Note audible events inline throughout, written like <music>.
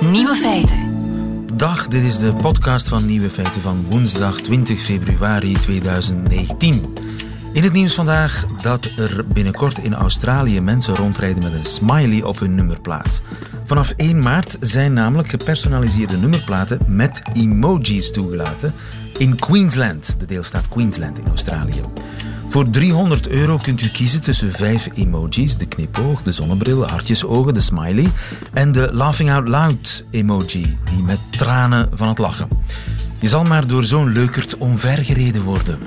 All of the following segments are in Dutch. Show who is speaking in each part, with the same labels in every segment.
Speaker 1: Nieuwe feiten.
Speaker 2: Dag, dit is de podcast van Nieuwe Feiten van woensdag 20 februari 2019. In het nieuws vandaag dat er binnenkort in Australië mensen rondrijden met een smiley op hun nummerplaat. Vanaf 1 maart zijn namelijk gepersonaliseerde nummerplaten met emojis toegelaten in Queensland, de deelstaat Queensland in Australië. Voor 300 euro kunt u kiezen tussen vijf emojis: de knipoog, de zonnebril, de hartjesogen, de smiley en de laughing out loud emoji, die met tranen van het lachen. Je zal maar door zo'n leukert omvergereden worden.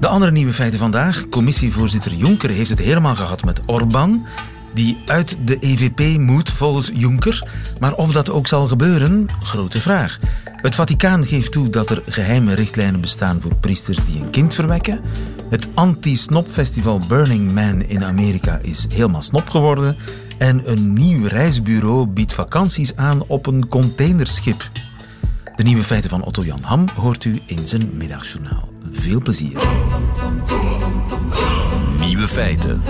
Speaker 2: De andere nieuwe feiten vandaag. Commissievoorzitter Jonker heeft het helemaal gehad met Orbán, die uit de EVP moet volgens Jonker. Maar of dat ook zal gebeuren, grote vraag. Het Vaticaan geeft toe dat er geheime richtlijnen bestaan voor priesters die een kind verwekken. Het anti-snopfestival Burning Man in Amerika is helemaal snop geworden. En een nieuw reisbureau biedt vakanties aan op een containerschip. De nieuwe feiten van Otto Jan Ham hoort u in zijn middagjournaal. Veel plezier.
Speaker 3: Nieuwe feiten.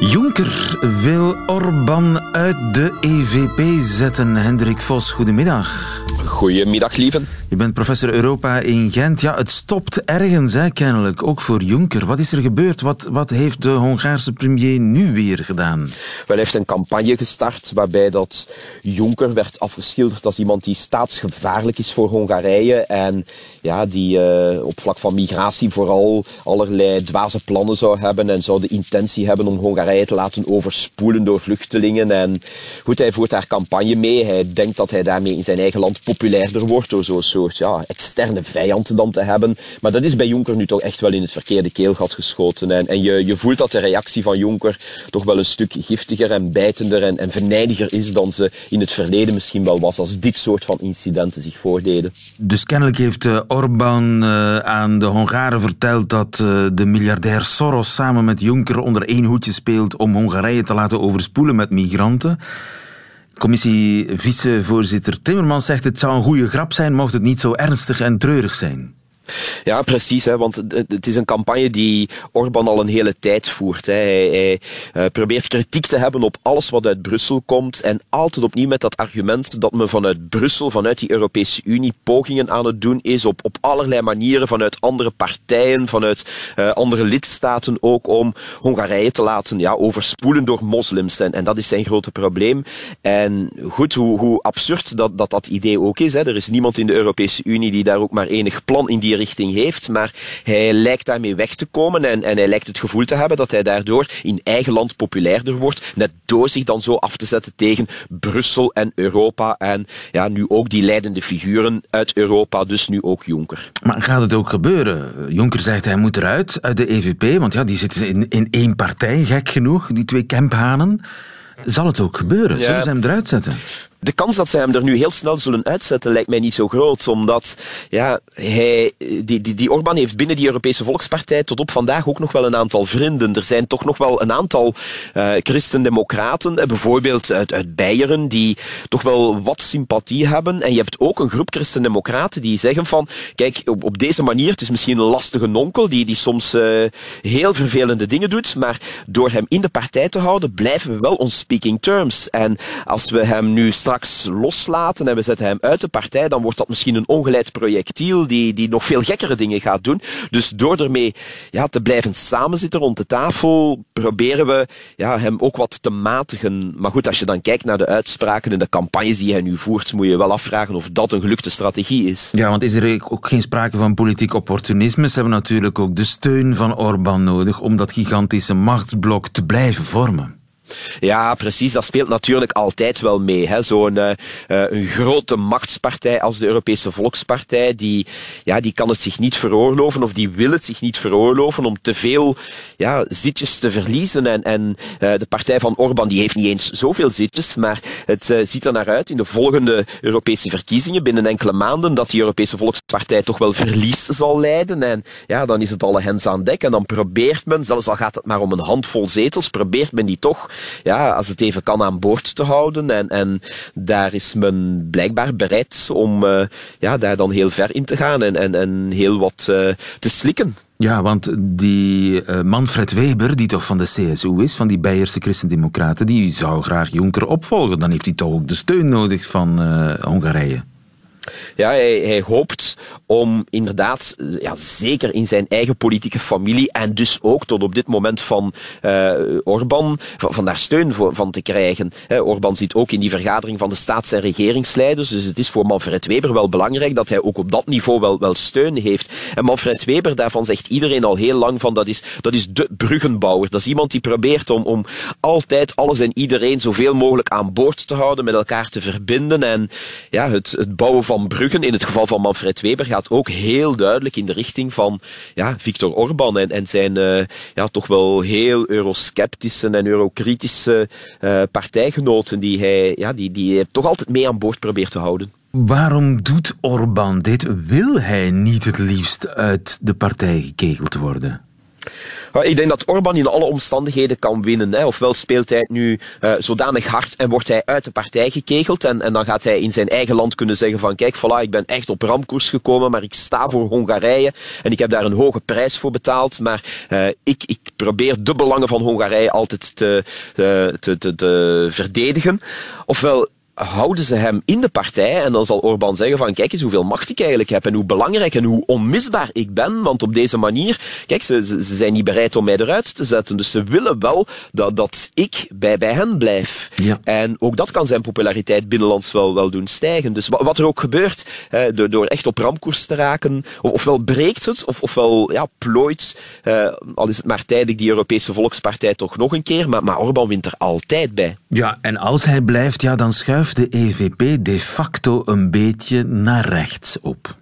Speaker 2: Juncker wil Orbán uit de EVP zetten. Hendrik Vos, goedemiddag.
Speaker 4: Goedemiddag, lieven.
Speaker 2: Je bent professor Europa in Gent. Ja, het stopt ergens, hè, kennelijk, ook voor Juncker. Wat is er gebeurd? Wat, wat heeft de Hongaarse premier nu weer gedaan? Wel,
Speaker 4: hij heeft een campagne gestart waarbij dat Juncker werd afgeschilderd als iemand die staatsgevaarlijk is voor Hongarije en ja, die uh, op vlak van migratie vooral allerlei dwaze plannen zou hebben en zou de intentie hebben om Hongarije te laten overspoelen door vluchtelingen. En goed, hij voert daar campagne mee. Hij denkt dat hij daarmee in zijn eigen land populairder wordt door zo'n soort ja, externe vijand dan te hebben. Maar dat is bij Juncker nu toch echt wel in het verkeerde keelgat geschoten. En, en je, je voelt dat de reactie van Juncker toch wel een stuk giftiger en bijtender en, en venijniger is dan ze in het verleden misschien wel was als dit soort van incidenten zich voordeden.
Speaker 2: Dus kennelijk heeft uh, Orbán uh, aan de Hongaren verteld dat uh, de miljardair Soros samen met Juncker onder één hoedje speelt om Hongarije te laten overspoelen met migranten. Commissie-vicevoorzitter Timmermans zegt het zou een goede grap zijn mocht het niet zo ernstig en treurig zijn.
Speaker 4: Ja, precies. Hè, want het is een campagne die Orbán al een hele tijd voert. Hè. Hij, uh, probeert kritiek te hebben op alles wat uit Brussel komt. En altijd opnieuw met dat argument dat men vanuit Brussel, vanuit die Europese Unie, pogingen aan het doen is op, op allerlei manieren, vanuit andere partijen, vanuit uh, andere lidstaten ook, om Hongarije te laten ja, overspoelen door moslims. En, en dat is zijn grote probleem. En goed, hoe, hoe absurd dat, dat dat idee ook is. Hè. Er is niemand in de Europese Unie die daar ook maar enig plan in die richting heeft, maar hij lijkt daarmee weg te komen en, en hij lijkt het gevoel te hebben dat hij daardoor in eigen land populairder wordt, net door zich dan zo af te zetten tegen Brussel en Europa en ja, nu ook die leidende figuren uit Europa, dus nu ook Juncker.
Speaker 2: Maar gaat het ook gebeuren? Juncker zegt hij moet eruit uit de EVP, want ja, die zitten in, in één partij, gek genoeg, die twee kemphanen. Zal het ook gebeuren? Zullen ze hem eruit zetten?
Speaker 4: De kans dat zij hem er nu heel snel zullen uitzetten lijkt mij niet zo groot, omdat ja, hij, die, die, die Orbán heeft binnen die Europese Volkspartij tot op vandaag ook nog wel een aantal vrienden. Er zijn toch nog wel een aantal uh, christendemocraten, eh, bijvoorbeeld uit, uit Beieren, die toch wel wat sympathie hebben. En je hebt ook een groep christendemocraten die zeggen van, kijk, op, op deze manier, het is misschien een lastige nonkel die, die soms uh, heel vervelende dingen doet, maar door hem in de partij te houden, blijven we wel on speaking terms. En als we hem nu straks loslaten en we zetten hem uit de partij, dan wordt dat misschien een ongeleid projectiel die, die nog veel gekkere dingen gaat doen. Dus door ermee ja, te blijven samenzitten rond de tafel, proberen we ja, hem ook wat te matigen. Maar goed, als je dan kijkt naar de uitspraken en de campagnes die hij nu voert, moet je wel afvragen of dat een gelukte strategie is.
Speaker 2: Ja, want is er ook geen sprake van politiek opportunisme? Ze hebben natuurlijk ook de steun van Orbán nodig om dat gigantische machtsblok te blijven vormen.
Speaker 4: Ja, precies. Dat speelt natuurlijk altijd wel mee. Zo'n uh, een grote machtspartij als de Europese Volkspartij, die, ja, die kan het zich niet veroorloven of die wil het zich niet veroorloven om te veel ja, zitjes te verliezen. En, en uh, de partij van Orbán die heeft niet eens zoveel zitjes, maar het ziet er naar uit in de volgende Europese verkiezingen binnen enkele maanden dat die Europese Volkspartij toch wel verlies zal leiden. En ja, dan is het alle hens aan dek en dan probeert men, zelfs al gaat het maar om een handvol zetels, probeert men die toch ja, als het even kan aan boord te houden. En, en daar is men blijkbaar bereid om uh, ja, daar dan heel ver in te gaan en, en, heel wat uh, te slikken.
Speaker 2: Ja, want die uh, Manfred Weber, die toch van de CSU is, van die Beierse Christendemocraten, die zou graag Juncker opvolgen. Dan heeft hij toch ook de steun nodig van Hongarije.
Speaker 4: Ja, hij, hij, hoopt om inderdaad, ja, zeker in zijn eigen politieke familie en dus ook tot op dit moment van uh, Orbán, van, daar steun voor, van te krijgen. He, Orbán zit ook in die vergadering van de staats- en regeringsleiders, dus het is voor Manfred Weber wel belangrijk dat hij ook op dat niveau wel, wel steun heeft. En Manfred Weber, daarvan zegt iedereen al heel lang van dat is, dat is de bruggenbouwer. Dat is iemand die probeert om, om altijd alles en iedereen zoveel mogelijk aan boord te houden, met elkaar te verbinden en ja, het, het bouwen van in het geval van Manfred Weber, gaat ook heel duidelijk in de richting van ja, Viktor Orban en, en zijn uh, ja, toch wel heel eurosceptische en eurokritische uh, partijgenoten die hij, ja, die, die hij toch altijd mee aan boord probeert te houden.
Speaker 2: Waarom doet Orban dit? Wil hij niet het liefst uit de partij gekegeld worden?
Speaker 4: Ik denk dat Orbán in alle omstandigheden kan winnen. Hè. Ofwel speelt hij nu uh, zodanig hard en wordt hij uit de partij gekegeld. En, en dan gaat hij in zijn eigen land kunnen zeggen van kijk, voilà, ik ben echt op ramkoers gekomen, maar ik sta voor Hongarije en ik heb daar een hoge prijs voor betaald. Maar uh, ik, ik probeer de belangen van Hongarije altijd te, uh, te, te, te verdedigen. Ofwel houden ze hem in de partij en dan zal Orbán zeggen van kijk eens hoeveel macht ik eigenlijk heb en hoe belangrijk en hoe onmisbaar ik ben, want op deze manier, kijk, ze, ze zijn niet bereid om mij eruit te zetten, dus ze willen wel dat, dat ik bij, bij hen blijf. Ja. En ook dat kan zijn populariteit binnenlands wel, wel doen stijgen. Dus wat, wat er ook gebeurt, hè, door, door echt op ramkoers te raken, of, ofwel breekt het, of, ofwel ja, plooit, uh, al is het maar tijdelijk die Europese Volkspartij toch nog een keer, maar, maar Orbán wint er altijd bij.
Speaker 2: Ja, en als hij blijft, ja, dan schuift de EVP de facto een beetje naar rechts op.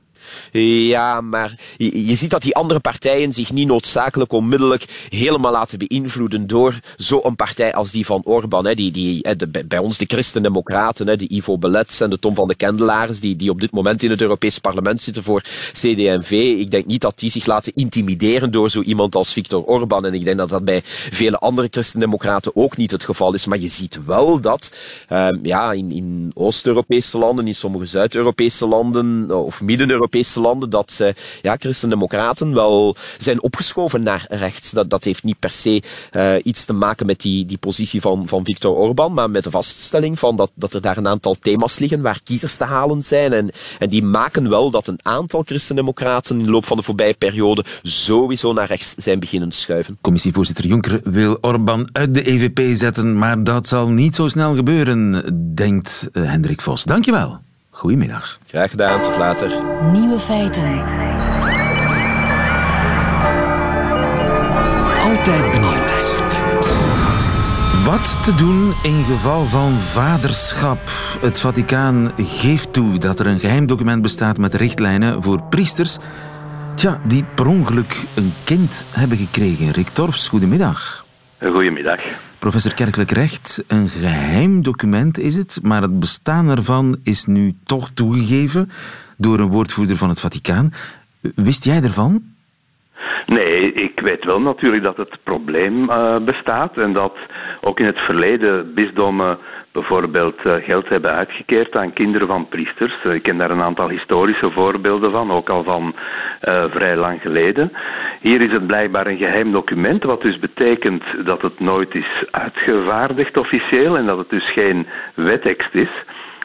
Speaker 4: Ja, maar je, ziet dat die andere partijen zich niet noodzakelijk onmiddellijk helemaal laten beïnvloeden door zo'n partij als die van Orbán. Hè. Die, die, bij ons de Christen-Democraten, de Ivo Belets en de Tom van de Kendelaars, die, die op dit moment in het Europees Parlement zitten voor CD&V. Ik denk niet dat die zich laten intimideren door zo iemand als Viktor Orbán. En ik denk dat dat bij vele andere Christen-Democraten ook niet het geval is. Maar je ziet wel dat um, ja, in, in Oost-Europese landen, in sommige Zuid-Europese landen of Midden-Europese landen dat uh, ja, christendemocraten wel zijn opgeschoven naar rechts. Dat, dat heeft niet per se uh, iets te maken met die, die positie van, van Viktor Orban, maar met de vaststelling van dat, dat er daar een aantal thema's liggen waar kiezers te halen zijn. En, en die maken wel dat een aantal christendemocraten in de loop van de voorbije periode sowieso naar rechts zijn beginnen schuiven.
Speaker 2: Commissievoorzitter Juncker wil Orban uit de EVP zetten, maar dat zal niet zo snel gebeuren, denkt uh, Hendrik Vos. Dankjewel. Goedemiddag.
Speaker 4: Graag gedaan, tot later.
Speaker 1: Nieuwe feiten.
Speaker 2: Altijd benieuwd. Wat te doen in geval van vaderschap? Het Vaticaan geeft toe dat er een geheim document bestaat met richtlijnen voor priesters tja, die per ongeluk een kind hebben gekregen. Rick Torfs, goedemiddag.
Speaker 3: Goedemiddag.
Speaker 2: Professor Kerkelijk Recht, een geheim document is het, maar het bestaan ervan is nu toch toegegeven door een woordvoerder van het Vaticaan. Wist jij ervan?
Speaker 3: Nee, ik weet wel natuurlijk dat het probleem uh, bestaat en dat ook in het verleden bisdommen bijvoorbeeld uh, geld hebben uitgekeerd aan kinderen van priesters. Uh, ik ken daar een aantal historische voorbeelden van, ook al van uh, vrij lang geleden. Hier is het blijkbaar een geheim document, wat dus betekent dat het nooit is uitgevaardigd officieel en dat het dus geen wettekst is.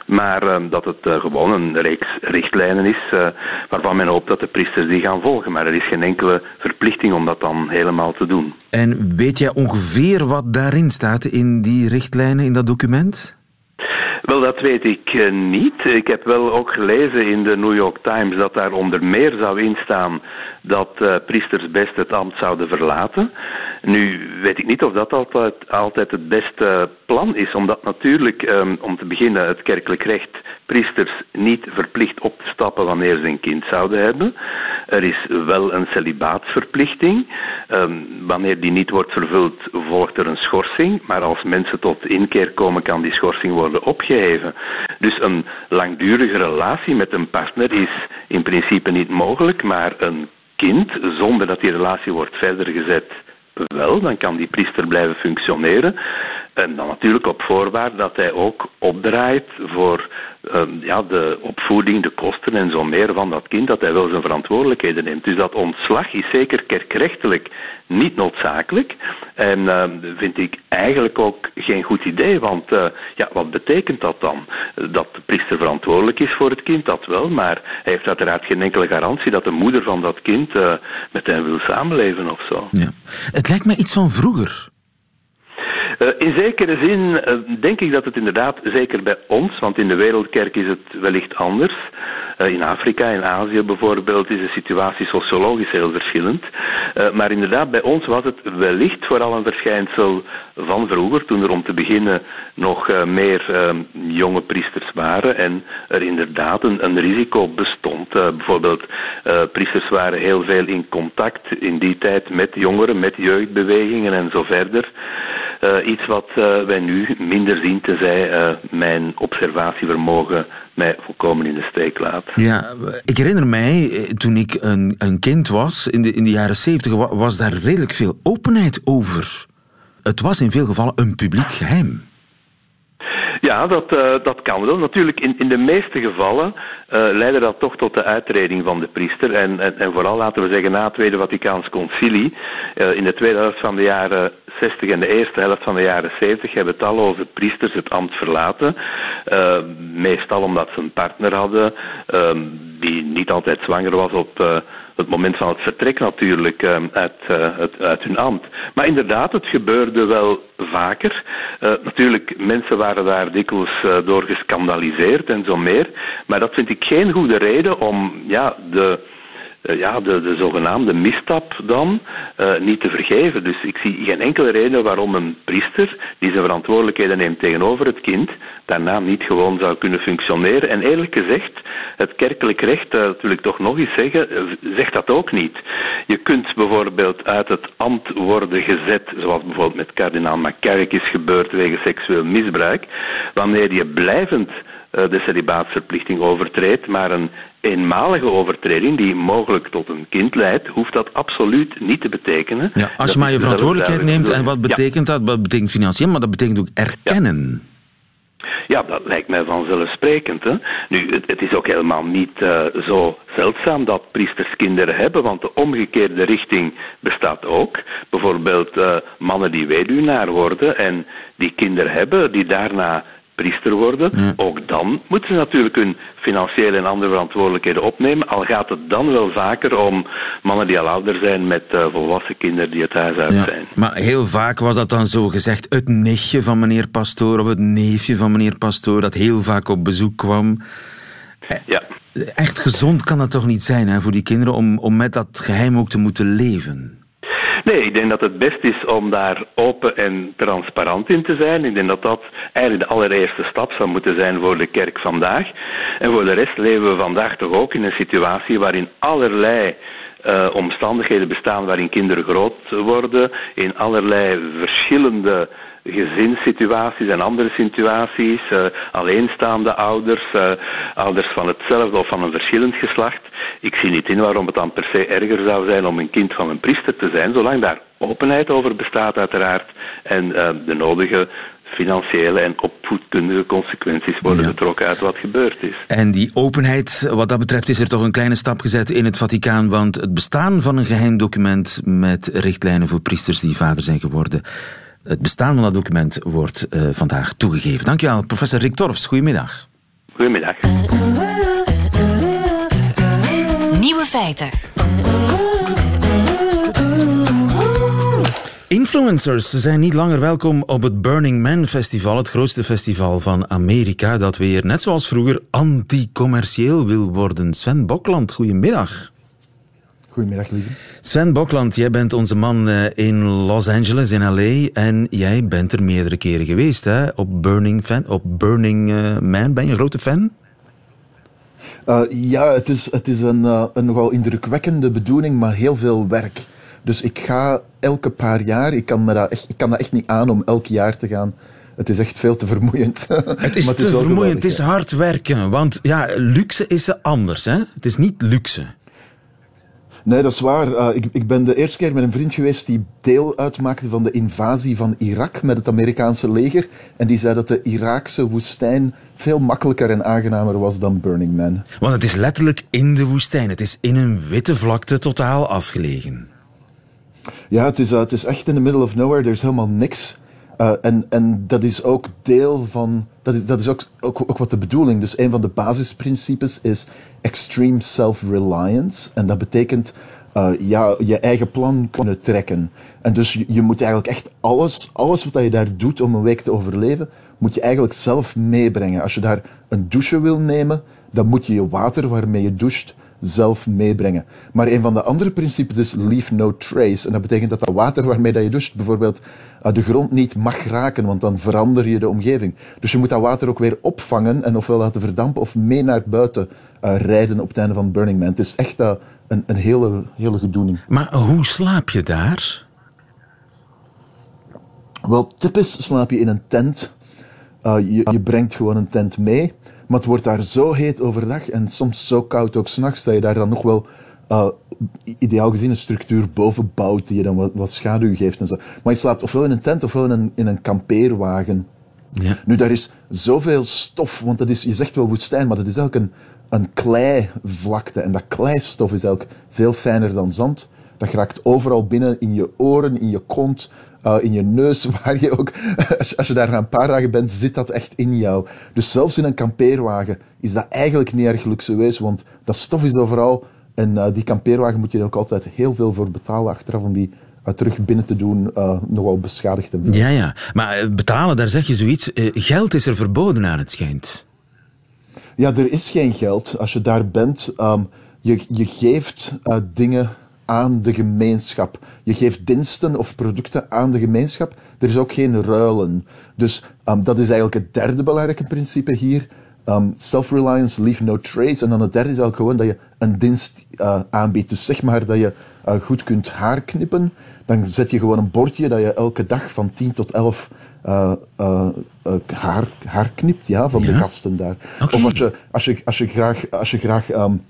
Speaker 3: Maar uh, dat het uh, gewoon een reeks richtlijnen is uh, waarvan men hoopt dat de priesters die gaan volgen. Maar er is geen enkele verplichting om dat dan helemaal te doen.
Speaker 2: En weet jij ongeveer wat daarin staat in die richtlijnen, in dat document?
Speaker 3: Wel, dat weet ik niet. Ik heb wel ook gelezen in de New York Times dat daar onder meer zou instaan dat uh, priesters best het ambt zouden verlaten. Nu weet ik niet of dat altijd, het beste plan is, omdat natuurlijk, um, om te beginnen, het kerkelijk recht priesters niet verplicht op te stappen wanneer ze een kind zouden hebben. Er is wel een celibaatsverplichting. Um, wanneer die niet wordt vervuld, volgt er een schorsing. Maar als mensen tot inkeer komen, kan die schorsing worden opgeheven. Dus een langdurige relatie met een partner is in principe niet mogelijk, maar een kind, zonder dat die relatie wordt verder gezet, wel, dan kan die priester blijven functioneren. En dan natuurlijk op voorwaarde dat hij ook opdraait voor um, ja, de opvoeding, de kosten en zo meer van dat kind, dat hij wel zijn verantwoordelijkheden neemt. Dus dat ontslag is zeker kerkrechtelijk niet noodzakelijk. En uh, vind ik eigenlijk ook geen goed idee, want uh, ja, wat betekent dat dan? Dat de priester verantwoordelijk is voor het kind, dat wel, maar hij heeft uiteraard geen enkele garantie dat de moeder van dat kind uh, met hem wil samenleven of zo.
Speaker 2: Ja. Het lijkt me iets van vroeger.
Speaker 3: Uh, in zekere zin uh, denk ik dat het inderdaad, zeker bij ons, want in de wereldkerk is het wellicht anders. Uh, in Afrika, in Azië bijvoorbeeld, is de situatie sociologisch heel verschillend. maar inderdaad, bij ons was het wellicht vooral een verschijnsel van vroeger, toen er om te beginnen nog meer ehm, jonge priesters waren en er inderdaad een, een risico bestond. bijvoorbeeld, priesters waren heel veel in contact in die tijd met jongeren, met jeugdbewegingen en zo verder. Uh, iets wat uh, wij nu minder zien, tenzij uh, mijn observatievermogen mij volkomen in de steek laat.
Speaker 2: Ja, ik herinner mij, toen ik een, een kind was, in de, in de jaren zeventig, was daar redelijk veel openheid over. Het was in veel gevallen een publiek geheim.
Speaker 3: Ja, dat, uh, dat kan wel. Natuurlijk, in, in de meeste gevallen uh, leidde dat toch tot de uitreding van de priester. En, en, en vooral, laten we zeggen, na het Tweede Vaticaans Concilie, uh, in de tweede helft van de jaren 60 en de eerste helft van de jaren 70 hebben talloze priesters het ambt verlaten. meestal omdat ze een partner hadden die niet altijd zwanger was op het moment van het vertrek natuurlijk uh, uit, uh, uit, hun ambt. Maar inderdaad, het gebeurde wel vaker. Uh, natuurlijk, mensen waren daar dikwijls door gescandaliseerd en zo meer. Maar dat vind ik geen goede reden om ja, de ja, de, de zogenaamde misstap dan uh, niet te vergeven. Dus ik zie geen enkele reden waarom een priester die zijn verantwoordelijkheden neemt tegenover het kind, daarna niet gewoon zou kunnen functioneren. En eerlijk gezegd, het kerkelijk recht, uh, dat wil ik toch nog eens zeggen, zegt dat ook niet. Je kunt bijvoorbeeld uit het ambt worden gezet, zoals bijvoorbeeld met kardinaal McCarrick is gebeurd wegens seksueel misbruik, wanneer je blijvend de celibaatsverplichting overtreedt, maar een eenmalige overtreding die mogelijk tot een kind leidt, hoeft dat absoluut niet te betekenen.
Speaker 2: Ja, als je maar je verantwoordelijkheid neemt, en wat betekent dat? Wat betekent financieel, maar dat betekent ook erkennen.
Speaker 3: Ja. dat lijkt mij vanzelfsprekend. Hè? Nu, het, het, is ook helemaal niet uh, zo zeldzaam dat priesters kinderen hebben, want de omgekeerde richting bestaat ook. Bijvoorbeeld uh, mannen die weduwnaar worden en die kinderen hebben, die daarna priester worden. Ook dan moeten ze natuurlijk hun financiële en andere verantwoordelijkheden opnemen. Al gaat het dan wel vaker om mannen die al ouder zijn met uh, volwassen kinderen die het huis uit zijn.
Speaker 2: Maar heel vaak was dat dan zo gezegd het nichtje van meneer Pastoor of het neefje van meneer Pastoor dat heel vaak op bezoek kwam.
Speaker 3: Ja.
Speaker 2: Echt gezond kan dat toch niet zijn hè, voor die kinderen om, om met dat geheim ook te moeten leven?
Speaker 3: Nee, ik denk dat het best is om daar open en transparant in te zijn. Ik denk dat dat eigenlijk de allereerste stap zou moeten zijn voor de kerk vandaag. En voor de rest leven we vandaag toch ook in een situatie waarin allerlei uh, omstandigheden bestaan waarin kinderen groot worden, in allerlei verschillende gezinssituaties en andere situaties, uh, alleenstaande ouders, uh, ouders van hetzelfde of van een verschillend geslacht. Ik zie niet in waarom het dan per se erger zou zijn om een kind van een priester te zijn, zolang daar openheid over bestaat uiteraard en uh, de nodige financiële en opvoedkundige consequenties worden ja. getrokken uit wat gebeurd is.
Speaker 2: En die openheid, wat dat betreft, is er toch een kleine stap gezet in het Vaticaan, want het bestaan van een geheim document met richtlijnen voor priesters die vader zijn geworden, het bestaan van dat document wordt uh, vandaag toegegeven. Dankjewel, professor Rick Torfs. Goedemiddag.
Speaker 3: Goedemiddag.
Speaker 1: Nieuwe feiten.
Speaker 2: Influencers zijn niet langer welkom op het Burning Man Festival, het grootste festival van Amerika, dat weer, net zoals vroeger, anticommercieel wil worden. Sven Bokland, goedemiddag.
Speaker 5: Goedemiddag, lieve.
Speaker 2: Sven Bokland, jij bent onze man eh, in Los Angeles, in L.A. En jij bent er meerdere keren geweest, hè? Op Burning, fan, op Burning eh, Man. Ben je een grote fan?
Speaker 5: Uh, ja, het is, het is een, uh, een nogal indrukwekkende bedoeling, maar heel veel werk. Dus ik ga elke paar jaar, ik kan, me dat echt, ik kan dat echt niet aan om elk jaar te gaan. Het is echt veel te vermoeiend. <laughs>
Speaker 2: Het is, het is te vermoeiend, het is hard werken. Want ja, luxe is anders, hè? Het is niet luxe.
Speaker 5: Nee, dat is waar. Uh, ik, ik ben de eerste keer met een vriend geweest die deel uitmaakte van de invasie van Irak met het Amerikaanse leger. En die zei dat de Iraakse woestijn veel makkelijker en aangenamer was dan Burning Man.
Speaker 2: Want het is letterlijk in de woestijn. Het is in een witte vlakte totaal afgelegen.
Speaker 5: Ja, het is, uh, het is echt in the middle of nowhere. Er is helemaal niks. Uh, en, en dat is ook deel van. Dat is, dat is ook, ook, ook wat de bedoeling. Dus een van de basisprincipes is extreme self-reliance. En dat betekent uh, ja, je eigen plan kunnen trekken. En dus je, je, moet eigenlijk echt alles, alles wat je daar doet om een week te overleven, moet je eigenlijk zelf meebrengen. Als je daar een douche wil nemen, dan moet je je water waarmee je doucht zelf meebrengen. Maar een van de andere principes is leave no trace. En dat betekent dat dat water waarmee dat je doucht bijvoorbeeld uh, de grond niet mag raken, want dan verander je de omgeving. Dus je moet dat water ook weer opvangen en ofwel laten verdampen of mee naar buiten uh, rijden op het einde van Burning Man. Het is echt uh, een, een hele, hele gedoening.
Speaker 2: Maar hoe slaap je daar?
Speaker 5: Wel, typisch slaap je in een tent. je, je brengt gewoon een tent mee. Maar het wordt daar zo heet overdag en soms zo koud ook s'nachts dat je daar dan nog wel uh, ideaal gezien een structuur boven bouwt die je dan wat, wat, schaduw geeft en zo. Maar je slaapt ofwel in een tent ofwel in een, in een kampeerwagen. Ja. Nu, daar is zoveel stof, want dat is, je zegt wel woestijn, maar dat is eigenlijk een, een kleivlakte. En dat kleistof is eigenlijk veel fijner dan zand. Dat raakt overal binnen in je oren, in je kont, uh, in je neus, <laughs> waar je ook, als je, daar een paar dagen bent, zit dat echt in jou. Dus zelfs in een kampeerwagen is dat eigenlijk niet erg luxueus, want dat stof is overal. En uh, die kampeerwagen moet je er ook altijd heel veel voor betalen achteraf om die uh, terug binnen te doen, uh, nogal beschadigd te
Speaker 2: Ja, ja. Maar betalen, daar zeg je zoiets. geld is er verboden aan het schijnt.
Speaker 5: Ja, er is geen geld. Als je daar bent, um, je, je geeft dingen aan de gemeenschap. Je geeft diensten of producten aan de gemeenschap. Er is ook geen ruilen. Dus um, dat is eigenlijk het derde belangrijke principe hier. Um, Self-reliance, leave no trace. En dan het derde is eigenlijk gewoon dat je een dienst uh, aanbiedt. Dus zeg maar dat je uh, goed kunt haar knippen. Dan zet je gewoon een bordje dat je elke dag van 10 tot 11 uh, haar, haar knipt ja, van ja? de gasten daar. Okay. Of als je, als je, als je graag, als je graag um,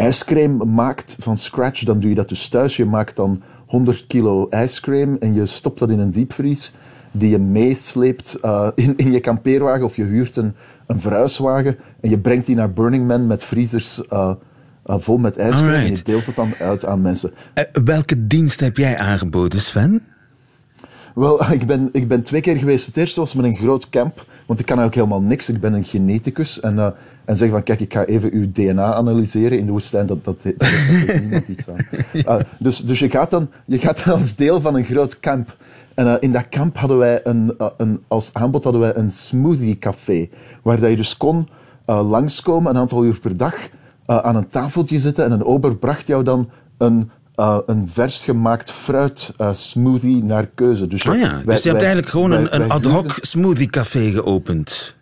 Speaker 5: ijscream maakt van scratch, dan doe je dat dus thuis. Je maakt dan 100 kilo ijscream en je stopt dat in een diepvries die je meesleept uh, in, in je kampeerwagen of je huurt een, een verhuiswagen en je brengt die naar Burning Man met vriezers uh, uh, vol met ijscream en je deelt het dan uit aan mensen.
Speaker 2: welke dienst heb jij aangeboden, Sven?
Speaker 5: Wel, <laughs> ik ben, ik ben twee keer geweest. Het eerste was met een groot camp, want ik kan eigenlijk helemaal niks. Ik ben een geneticus en en zeggen van kijk, ik ga even uw DNA analyseren in de woestijn, dat, dat, dat, dat niemand iets aan. Uh, dus dus je, gaat dan, je gaat dan als deel van een groot kamp. En uh, in dat kamp hadden wij een, uh, een, als aanbod hadden wij een smoothie café, waar dat je dus kon langskomen, een aantal uur per dag, aan een tafeltje zitten en een ober bracht jou dan een uh, een vers gemaakt fruit uh, smoothie naar keuze.
Speaker 2: Dus, oh ja, dus je hebt eigenlijk gewoon een ad hoc smoothie café geopend.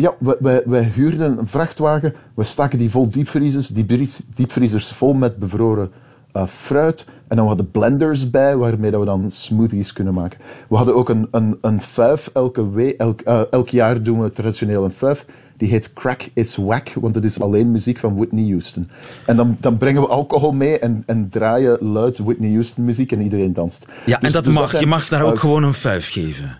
Speaker 5: Ja, wij, wij, huurden een vrachtwagen, we staken die vol diepvriezers, die diepvriezers vol met bevroren uh, fruit. En dan hadden blenders bij, waarmee we dan smoothies kunnen maken. We hadden ook een, een, een fuif, elke we, elk, uh, elk jaar doen we traditioneel een fuif. Die heet Crack is Wack, want het is alleen muziek van Whitney Houston. En dan, dan brengen we alcohol mee en, en draaien luid Whitney Houston muziek en iedereen danst.
Speaker 2: Ja, dus, en dat dus mag. Dat zijn, je mag daar ook uh, gewoon een fuif geven.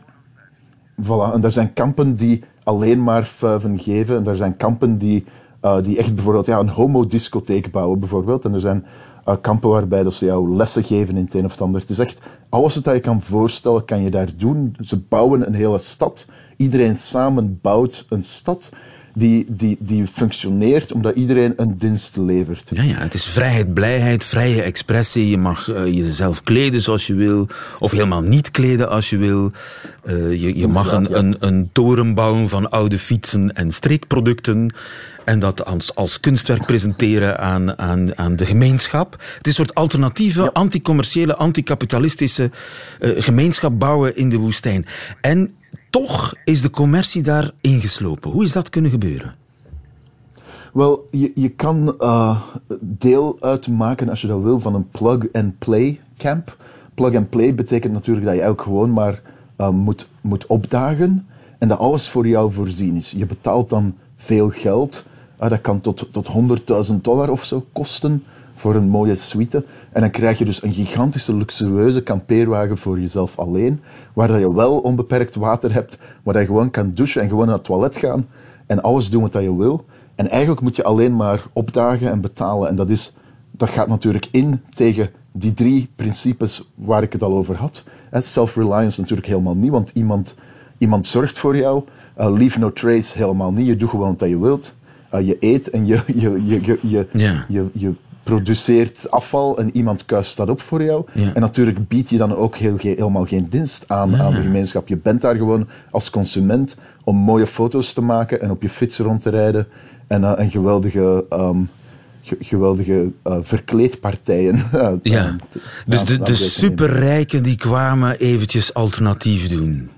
Speaker 5: Voilà, en er zijn kampen die alleen maar fuiven geven. En er zijn kampen die, uh, die echt bijvoorbeeld ja, een homodiscotheek bouwen, bijvoorbeeld. En er zijn uh, kampen waarbij dat ze jou lessen geven in het een of het ander. Het is echt, alles wat je kan voorstellen, kan je daar doen. Ze bouwen een hele stad. Iedereen samen bouwt een stad die, die, die functioneert omdat iedereen een dienst levert.
Speaker 2: Ja, ja, het is vrijheid, blijheid, vrije expressie. Je mag uh, jezelf kleden zoals je wil, of helemaal niet kleden als je wil. Uh, je, je mag een, een toren bouwen van oude fietsen en streekproducten. En dat als, als kunstwerk presenteren aan, aan, aan de gemeenschap. Het is een soort alternatieve, ja. anticommerciële, anticapitalistische uh, gemeenschap bouwen in de woestijn. En toch is de commercie daar ingeslopen. Hoe is dat kunnen gebeuren?
Speaker 5: Wel, je, je kan uh, deel uitmaken, als je dat wil, van een plug-and-play camp. Plug-and-play betekent natuurlijk dat je ook gewoon maar uh, moet, moet opdagen en dat alles voor jou voorzien is. Je betaalt dan veel geld. Uh, dat kan tot, tot 100.000 dollar of zo kosten voor een mooie suite. En dan krijg je dus een gigantische luxueuze kampeerwagen voor jezelf alleen, waar dat je wel onbeperkt water hebt, waar je gewoon kan douchen en gewoon naar het toilet gaan en alles doen wat je wil. En eigenlijk moet je alleen maar opdagen en betalen. En dat, is, dat gaat natuurlijk in tegen die drie principes waar ik het al over had. Self-reliance natuurlijk helemaal niet, want iemand, iemand zorgt voor jou. Uh, leave no trace helemaal niet. Je doet gewoon wat je wilt. Uh, je eet en je, je, je, je, je,
Speaker 2: Ja.
Speaker 5: je, je produceert afval en iemand kuist dat op voor jou.
Speaker 2: Ja.
Speaker 5: En natuurlijk bied je dan ook heel, helemaal geen dienst aan, aan de gemeenschap. Je bent daar gewoon als consument om mooie foto's te maken en op je fiets rond te rijden en uh, een geweldige, ehm, ge- geweldige uh, verkleedpartijen. uh, <laughs>
Speaker 2: Ja.
Speaker 5: te-
Speaker 2: Dus de, de superrijken die kwamen eventjes alternatief doen.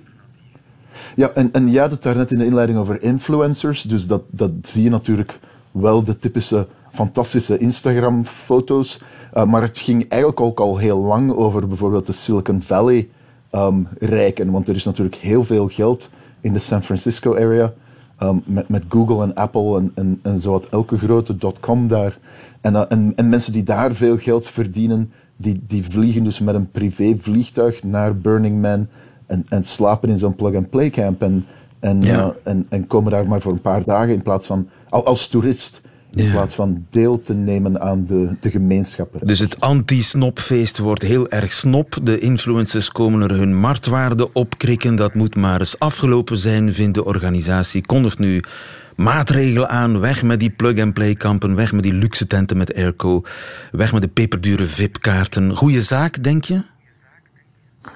Speaker 5: Ja, en, en jij had het daar net in de inleiding over influencers. Dus dat, dat zie je natuurlijk wel de typische fantastische Instagram-foto's. Uh, maar het ging eigenlijk ook al heel lang over bijvoorbeeld de Silicon Valley ehm, rijken. Want er is natuurlijk heel veel geld in de San Francisco area. ehm, met, met Google en Apple en, en, en zo had elke grote dotcom daar. En, uh, en, en mensen die daar veel geld verdienen, die, die vliegen dus met een privévliegtuig naar Burning Man en, en slapen in zo'n plug-and-play camp en, en,
Speaker 2: Ja.
Speaker 5: uh, en, en komen daar maar voor een paar dagen in plaats van, al- als toerist, in
Speaker 2: Ja.
Speaker 5: plaats van deel te nemen aan de, de gemeenschap.
Speaker 2: Dus het anti-snopfeest wordt heel erg snop. De influencers komen er hun marktwaarde opkrikken. Dat moet maar eens afgelopen zijn, vindt de organisatie. Kondigt nu maatregelen aan. Weg met die plug-and-play kampen. Weg met die luxe tenten met airco. Weg met de peperdure VIP-kaarten. Goeie zaak, denk je?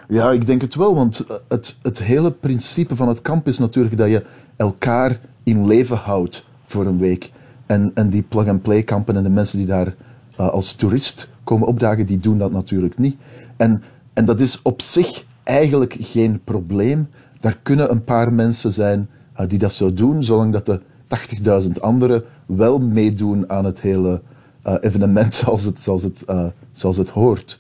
Speaker 5: Ja, ik denk het wel, want het, het hele principe van het kamp is natuurlijk dat je elkaar in leven houdt voor een week. En, en die plug-and-play kampen en de mensen die daar eh, als toerist komen opdagen, die doen dat natuurlijk niet. En, en dat is op zich eigenlijk geen probleem. Daar kunnen een paar mensen zijn eh, die dat zo doen, zolang dat de 80.000 anderen wel meedoen aan het hele eh, evenement <laughs> zoals het, zoals, het, zoals het hoort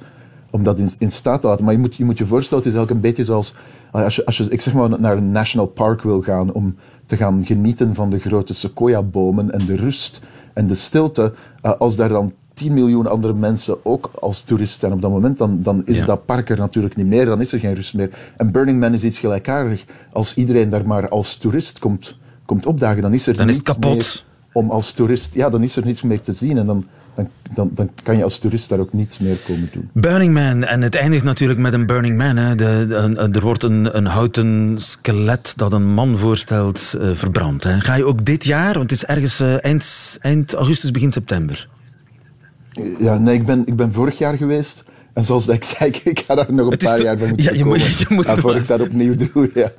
Speaker 5: om dat in, in staat te laten. Maar je moet je, moet je voorstellen, het is eigenlijk een beetje zoals als je, als je ik zeg maar, naar een national park wil gaan om te gaan genieten van de grote sequoia-bomen en de rust en de stilte. eh, als daar dan 10 miljoen andere mensen ook als toerist zijn op dat moment, dan, dan is
Speaker 2: Ja.
Speaker 5: dat park er natuurlijk niet meer, dan is er geen rust meer. En Burning Man is iets gelijkaardig. Als iedereen daar maar als toerist komt, komt opdagen, dan is er
Speaker 2: Dan is
Speaker 5: niets
Speaker 2: kapot.
Speaker 5: meer om als toerist... Ja, dan is er niets meer te zien en dan, dan, dan, dan kan je als toerist daar ook niets meer komen doen.
Speaker 2: Burning Man. En het eindigt natuurlijk met een Burning Man. Hè. De, de- een- er wordt een, een houten skelet dat een man voorstelt eh, verbrand. Hè. Ga je ook dit jaar, want het is ergens eh, eind, eind augustus, begin september.
Speaker 5: Ja, nee, ik ben, ik ben vorig jaar geweest. En zoals dat ik zei, ik- <laughs> ik ga daar nog een paar jaar van moeten
Speaker 2: Ja, je moet- je moet
Speaker 5: voor ik dat opnieuw doe. <laughs> Ja.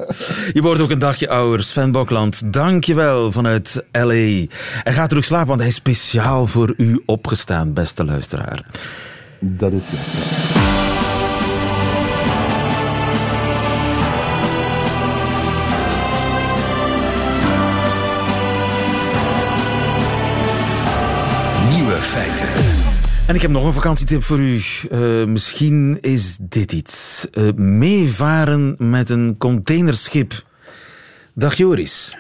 Speaker 2: Je wordt ook een dagje ouder. Sven Bokland, dank je wel vanuit L.A. Hij gaat terug slapen, want hij is speciaal voor u opgestaan, beste luisteraar.
Speaker 5: Dat is juist. ja.
Speaker 1: Nieuwe feiten.
Speaker 2: En ik heb nog een vakantietip voor u. Eh, misschien is dit iets. Eh, meevaren met een containerschip. Dag Joris.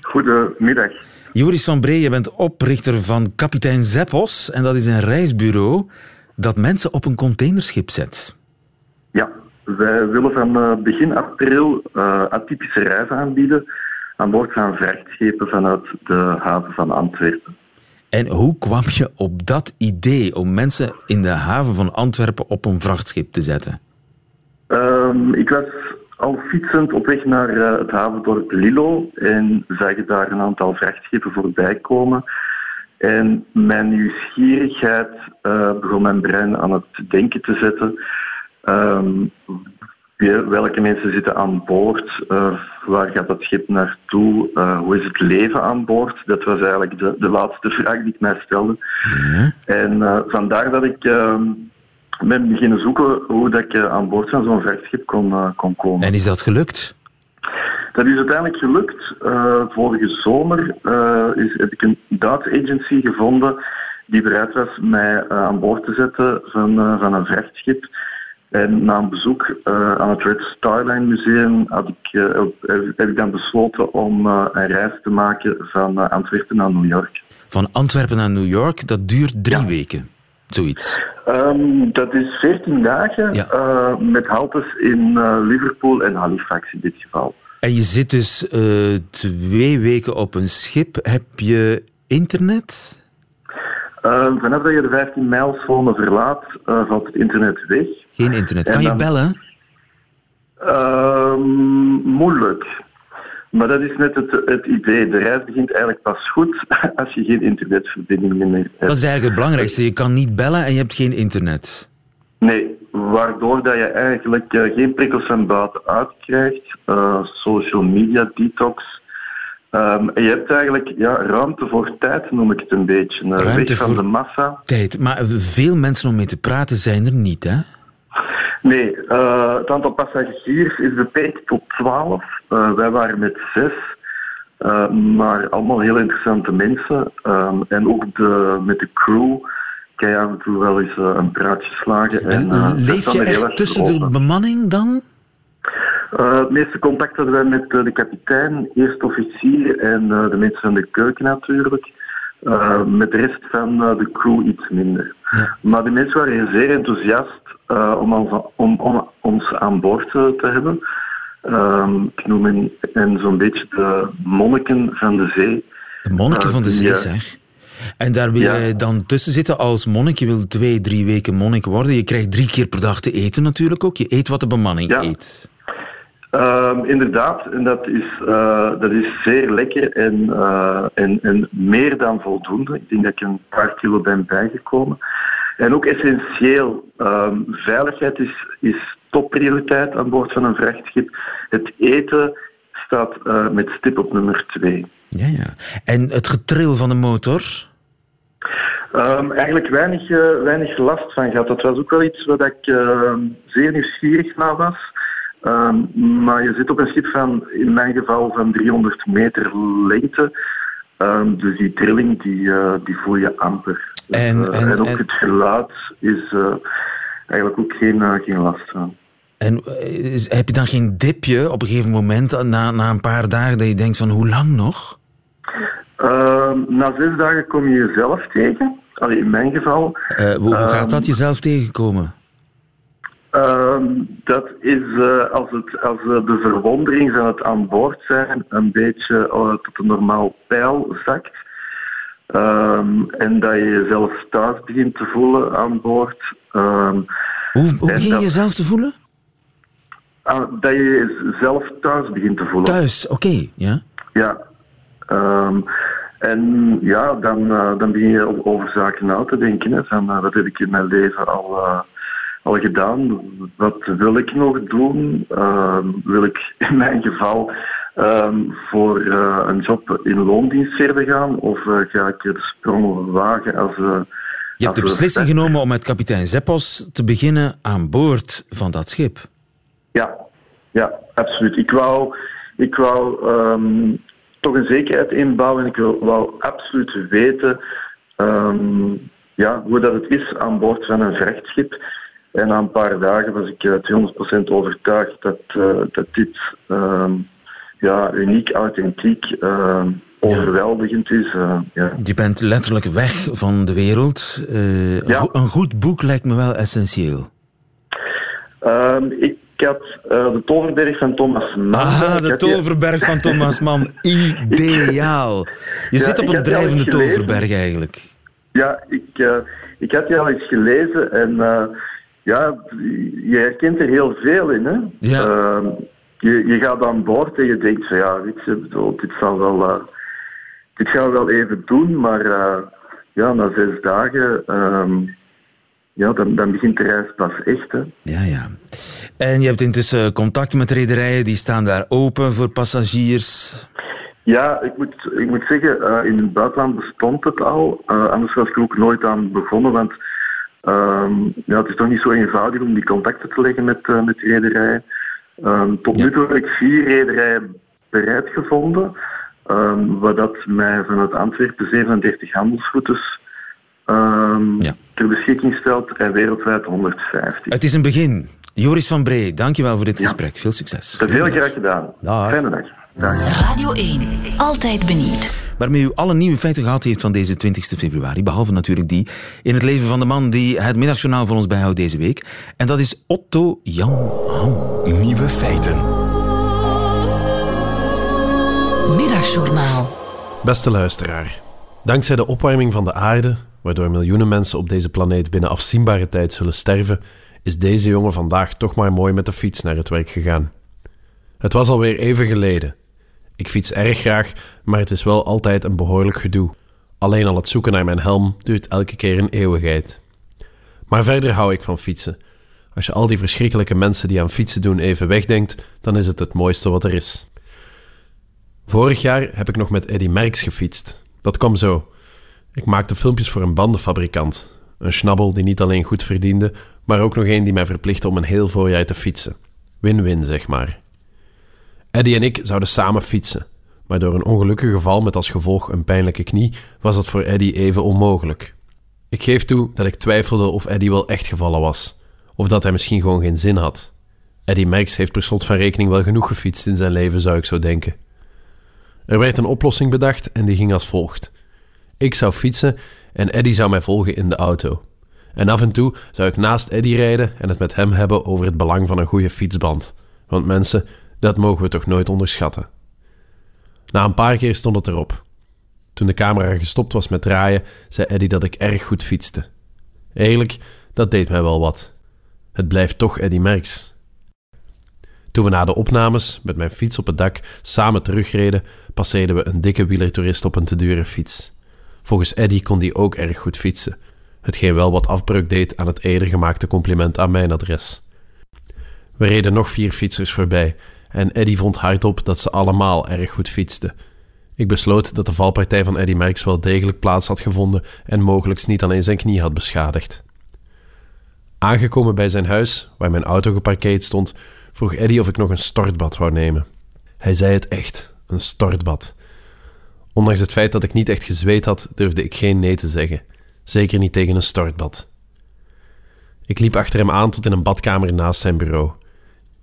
Speaker 6: Goedemiddag.
Speaker 2: Joris van Bree, je bent oprichter van Kapitein Zeppos. En dat is een reisbureau dat mensen op een containerschip zet.
Speaker 6: Ja, wij willen van eh, begin april eh, atypische reizen aanbieden aan boord van vrachtschepen vanuit de haven van Antwerpen.
Speaker 2: En hoe kwam je op dat idee om mensen in de haven van Antwerpen op een vrachtschip te zetten?
Speaker 6: Ehm, ik was al fietsend op weg naar eh, het havendorp Lillo en zag daar een aantal vrachtschepen voorbij komen. En mijn nieuwsgierigheid eh, begon mijn brein aan het denken te zetten. Ehm, welke mensen zitten aan boord? Eh, waar gaat dat schip naartoe? Eh, hoe is het leven aan boord? Dat was eigenlijk de, de laatste <laughs> vraag die ik mij stelde. En eh, vandaar dat ik ehm, ben beginnen zoeken hoe dat ik aan boord van zo'n vrachtschip kon, kon komen.
Speaker 2: En is dat gelukt?
Speaker 6: Dat is uiteindelijk gelukt. Vorige zomer is, heb ik een Duitse agency gevonden die bereid was mij aan boord te zetten van, van een vrachtschip. En na een bezoek eh, aan het Red Star Line Museum had ik, eh, heb, ik dan besloten om eh, een reis te maken van Antwerpen naar New York.
Speaker 2: Van Antwerpen naar New York, dat duurt drie
Speaker 6: Ja.
Speaker 2: weken. Zoiets.
Speaker 6: Ehm, dat is 14 dagen
Speaker 2: Ja.
Speaker 6: met haltes in Liverpool en Halifax in dit geval.
Speaker 2: En je zit dus twee weken op een schip. Heb je internet?
Speaker 6: Ehm, vanaf dat je de 15 mijlzone verlaat, valt het internet weg.
Speaker 2: Geen internet. Kan je bellen?
Speaker 6: Ehm, moeilijk. Maar dat is net het, het idee. De reis begint eigenlijk pas goed <laughs> als je geen internetverbinding meer hebt.
Speaker 2: Dat is eigenlijk het belangrijkste. Je kan niet bellen en je hebt geen internet.
Speaker 6: Nee, waardoor dat je eigenlijk eh, geen prikkels van buitenuit krijgt. eh, social media detox. Ehm, en je hebt eigenlijk ja, ruimte voor tijd, noem ik het een beetje. Uh,
Speaker 2: Ruimte
Speaker 6: weg van
Speaker 2: voor-
Speaker 6: de massa.
Speaker 2: Tijd. Maar veel mensen om mee te praten zijn er niet, hè?
Speaker 6: Nee, eh, het aantal passagiers is beperkt tot 12. Eh, wij waren met zes. Eh, maar allemaal heel interessante mensen. Ehm, en ook de, met de crew kan je af en toe wel eens een praatje slagen. En,
Speaker 2: En leef je echt tussen de bemanning dan?
Speaker 6: Het meeste contact hadden wij met de kapitein, eerste officier en de mensen van de keuken natuurlijk. Met de rest van de crew iets minder.
Speaker 2: Ja.
Speaker 6: Maar de mensen waren zeer enthousiast eh, om, ons, om, om ons aan boord eh, te hebben. Ehm, ik noem hen, hen zo'n beetje de monniken van de zee.
Speaker 2: De monniken
Speaker 6: Eh,
Speaker 2: van de zee, zeg. En daar wil
Speaker 6: ja.
Speaker 2: je dan tussen zitten als monnik. Je wil twee, drie weken monnik worden. Je krijgt drie keer per dag te eten natuurlijk ook. Je eet wat de bemanning
Speaker 6: Ja.
Speaker 2: eet.
Speaker 6: Ehm, inderdaad, en dat is, dat is zeer lekker en, en, en meer dan voldoende. Ik denk dat ik een paar kilo ben bijgekomen. En ook essentieel, ehm, veiligheid is, is topprioriteit aan boord van een vrachtschip. Het eten staat eh, met stip op nummer twee.
Speaker 2: Ja, ja. En het getril van de motor?
Speaker 6: Ehm, eigenlijk weinig, eh, weinig last van gehad. Dat was ook wel iets wat ik ehm, zeer nieuwsgierig naar was. Maar je zit op een schip van, in mijn geval, van 300 meter lengte. Dus die trilling, die, eh, die voel je amper. Dus,
Speaker 2: En-
Speaker 6: eh,
Speaker 2: en-
Speaker 6: en ook
Speaker 2: en-
Speaker 6: het geluid is eh, eigenlijk ook geen, eh, geen last van.
Speaker 2: En heb je dan geen dipje op een gegeven moment, na, na een paar dagen, dat je denkt van hoe lang nog?
Speaker 6: Ehm, na zes dagen kom je jezelf tegen. Allee, in mijn geval.
Speaker 2: Hoe, gaat
Speaker 6: Ehm,
Speaker 2: dat jezelf tegenkomen?
Speaker 6: Ehm, dat is als, het, als de verwondering van het aan boord zijn een beetje tot een normaal pijl zakt. Ehm, en dat je jezelf thuis begint te voelen aan boord. Ehm,
Speaker 2: Hoe, begin je
Speaker 6: dat-
Speaker 2: jezelf te voelen?
Speaker 6: ah, dat je jezelf thuis begint te voelen.
Speaker 2: Thuis, oké. ja.
Speaker 6: Ja. Ehm, en ja, dan, eh, dan begin je over zaken na te denken. Hè, van, eh, wat heb ik in mijn leven al, eh, al gedaan? Wat wil ik nog doen? Wil ik in mijn geval ehm, voor eh, een job in loondienst verder gaan? Of eh, ga ik de sprong wagen als... eh,
Speaker 2: Je hebt de beslissing genomen om met kapitein Zeppos te beginnen aan boord van dat schip.
Speaker 6: Ja, ja, absoluut. Ik wou, ik wou ehm, toch een zekerheid inbouwen en ik wil- wou absoluut weten ehm, ja, hoe dat het is aan boord van een vrachtschip. En na een paar dagen was ik eh, 200% overtuigd dat, dat dit ja, uniek, authentiek, ehm, overweldigend is. eh, ja.
Speaker 2: Je bent letterlijk weg van de wereld. Eh, een
Speaker 6: Ja.
Speaker 2: Een goed boek lijkt me wel essentieel.
Speaker 6: Ehm, ik had eh, de Toverberg van Thomas Mann.
Speaker 2: Aha, de
Speaker 6: die-
Speaker 2: toverberg van Thomas Mann. <laughs> Ideaal. Je zit op een drijvende toverberg eigenlijk.
Speaker 6: Ja, ik, ik had die al eens gelezen en ja, je herkent er heel veel in. Hè?
Speaker 2: Ja.
Speaker 6: Ehm, je, je gaat aan boord en je denkt van ja, weet je, bedoel, dit, zal wel, eh, dit gaan we wel even doen, maar eh, ja, na zes dagen, ehm, ja, dan, dan begint de reis pas echt. Hè?
Speaker 2: Ja, ja. En je hebt intussen contact met rederijen, die staan daar open voor passagiers.
Speaker 6: Ja, ik moet, ik moet zeggen, eh, in het buitenland bestond het al. Anders was ik er ook nooit aan begonnen, want ehm, ja, het is toch niet zo eenvoudig om die contacten te leggen met, met rederijen. Ehm, tot
Speaker 2: Ja.
Speaker 6: nu toe heb ik vier rederijen bereid gevonden, ehm, waar dat mij vanuit Antwerpen 37 handelsroutes ehm,
Speaker 2: Ja.
Speaker 6: ter beschikking stelt en wereldwijd 150.
Speaker 2: Het is een begin. Joris van Bree, dankjewel voor dit
Speaker 6: Ja.
Speaker 2: gesprek. Veel succes.
Speaker 6: Dat is heel graag gedaan.
Speaker 2: Dag.
Speaker 6: Fijne dag. Dag.
Speaker 7: Radio 1. Altijd benieuwd.
Speaker 2: Waarmee u alle nieuwe feiten gehad heeft van deze 20 februari. Behalve natuurlijk die in het leven van de man die het middagjournaal voor ons bijhoudt deze week. En dat is Otto Jan Ham.
Speaker 1: Nieuwe feiten.
Speaker 7: Middagjournaal.
Speaker 8: Beste luisteraar, dankzij de opwarming van de aarde, waardoor miljoenen mensen op deze planeet binnen afzienbare tijd zullen sterven, is deze jongen vandaag toch maar mooi met de fiets naar het werk gegaan. Het was alweer even geleden. Ik fiets erg graag, maar het is wel altijd een behoorlijk gedoe. Alleen al het zoeken naar mijn helm duurt elke keer een eeuwigheid. Maar verder hou ik van fietsen. Als je al die verschrikkelijke mensen die aan fietsen doen even wegdenkt, dan is het het mooiste wat er is. Vorig jaar heb ik nog met Eddy Merckx gefietst. Dat kwam zo. Ik maakte filmpjes voor een bandenfabrikant. Een schnabbel die niet alleen goed verdiende, maar ook nog een die mij verplichtte om een heel voorjaar te fietsen. Win-win, zeg maar. Eddy en ik zouden samen fietsen, maar door een ongelukkig geval met als gevolg een pijnlijke knie was dat voor Eddy even onmogelijk. Ik geef toe dat ik twijfelde of Eddy wel echt gevallen was, of dat hij misschien gewoon geen zin had. Eddy Merckx heeft per slot van rekening wel genoeg gefietst in zijn leven, zou ik zo denken. Er werd een oplossing bedacht en die ging als volgt. Ik zou fietsen en Eddy zou mij volgen in de auto. En af en toe zou ik naast Eddy rijden en het met hem hebben over het belang van een goede fietsband. Want mensen, dat mogen we toch nooit onderschatten. Na een paar keer stond het erop. Toen de camera gestopt was met draaien, zei Eddy dat ik erg goed fietste. Eigenlijk, dat deed mij wel wat. Het blijft toch Eddy Merckx. Toen we na de opnames met mijn fiets op het dak samen terugreden, passeerden we een dikke wielertoerist op een te dure fiets. Volgens Eddy kon die ook erg goed fietsen, hetgeen wel wat afbreuk deed aan het eerder gemaakte compliment aan mijn adres. We reden nog vier fietsers voorbij en Eddy vond hardop dat ze allemaal erg goed fietsten. Ik besloot dat de valpartij van Eddy Merckx wel degelijk plaats had gevonden en mogelijk niet alleen zijn knie had beschadigd. Aangekomen bij zijn huis, waar mijn auto geparkeerd stond, vroeg Eddy of ik nog een stortbad wou nemen. Hij zei het echt, een stortbad. Ondanks het feit dat ik niet echt gezweet had, durfde ik geen nee te zeggen. Zeker niet tegen een stortbad. Ik liep achter hem aan tot in een badkamer naast zijn bureau.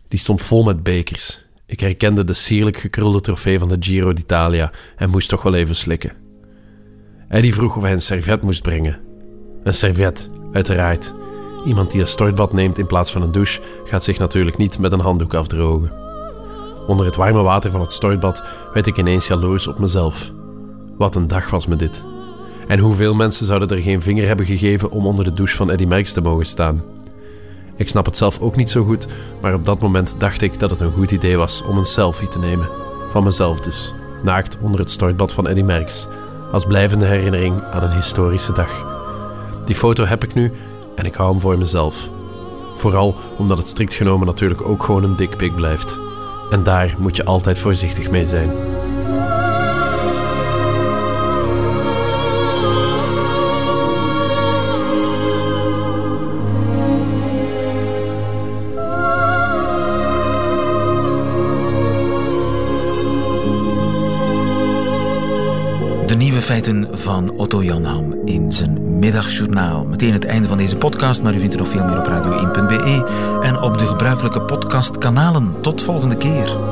Speaker 8: Die stond vol met bekers. Ik herkende de sierlijk gekrulde trofee van de Giro d'Italia en moest toch wel even slikken. Eddie vroeg of hij een servet moest brengen. Een servet, uiteraard. Iemand die een stortbad neemt in plaats van een douche gaat zich natuurlijk niet met een handdoek afdrogen. Onder het warme water van het stortbad werd ik ineens jaloers op mezelf. Wat een dag was me dit. En hoeveel mensen zouden er geen vinger hebben gegeven om onder de douche van Eddie Merckx te mogen staan? Ik snap het zelf ook niet zo goed, maar op dat moment dacht ik dat het een goed idee was om een selfie te nemen. Van mezelf dus, naakt onder het stortbad van Eddie Merckx, als blijvende herinnering aan een historische dag. Die foto heb ik nu en ik hou hem voor mezelf. Vooral omdat het strikt genomen natuurlijk ook gewoon een dikpik blijft. En daar moet je altijd voorzichtig mee zijn.
Speaker 2: Nieuwe feiten van Otto Jan Ham in zijn middagjournaal. Meteen het einde van deze podcast, maar u vindt er nog veel meer op radio1.be en op de gebruikelijke podcastkanalen. Tot volgende keer.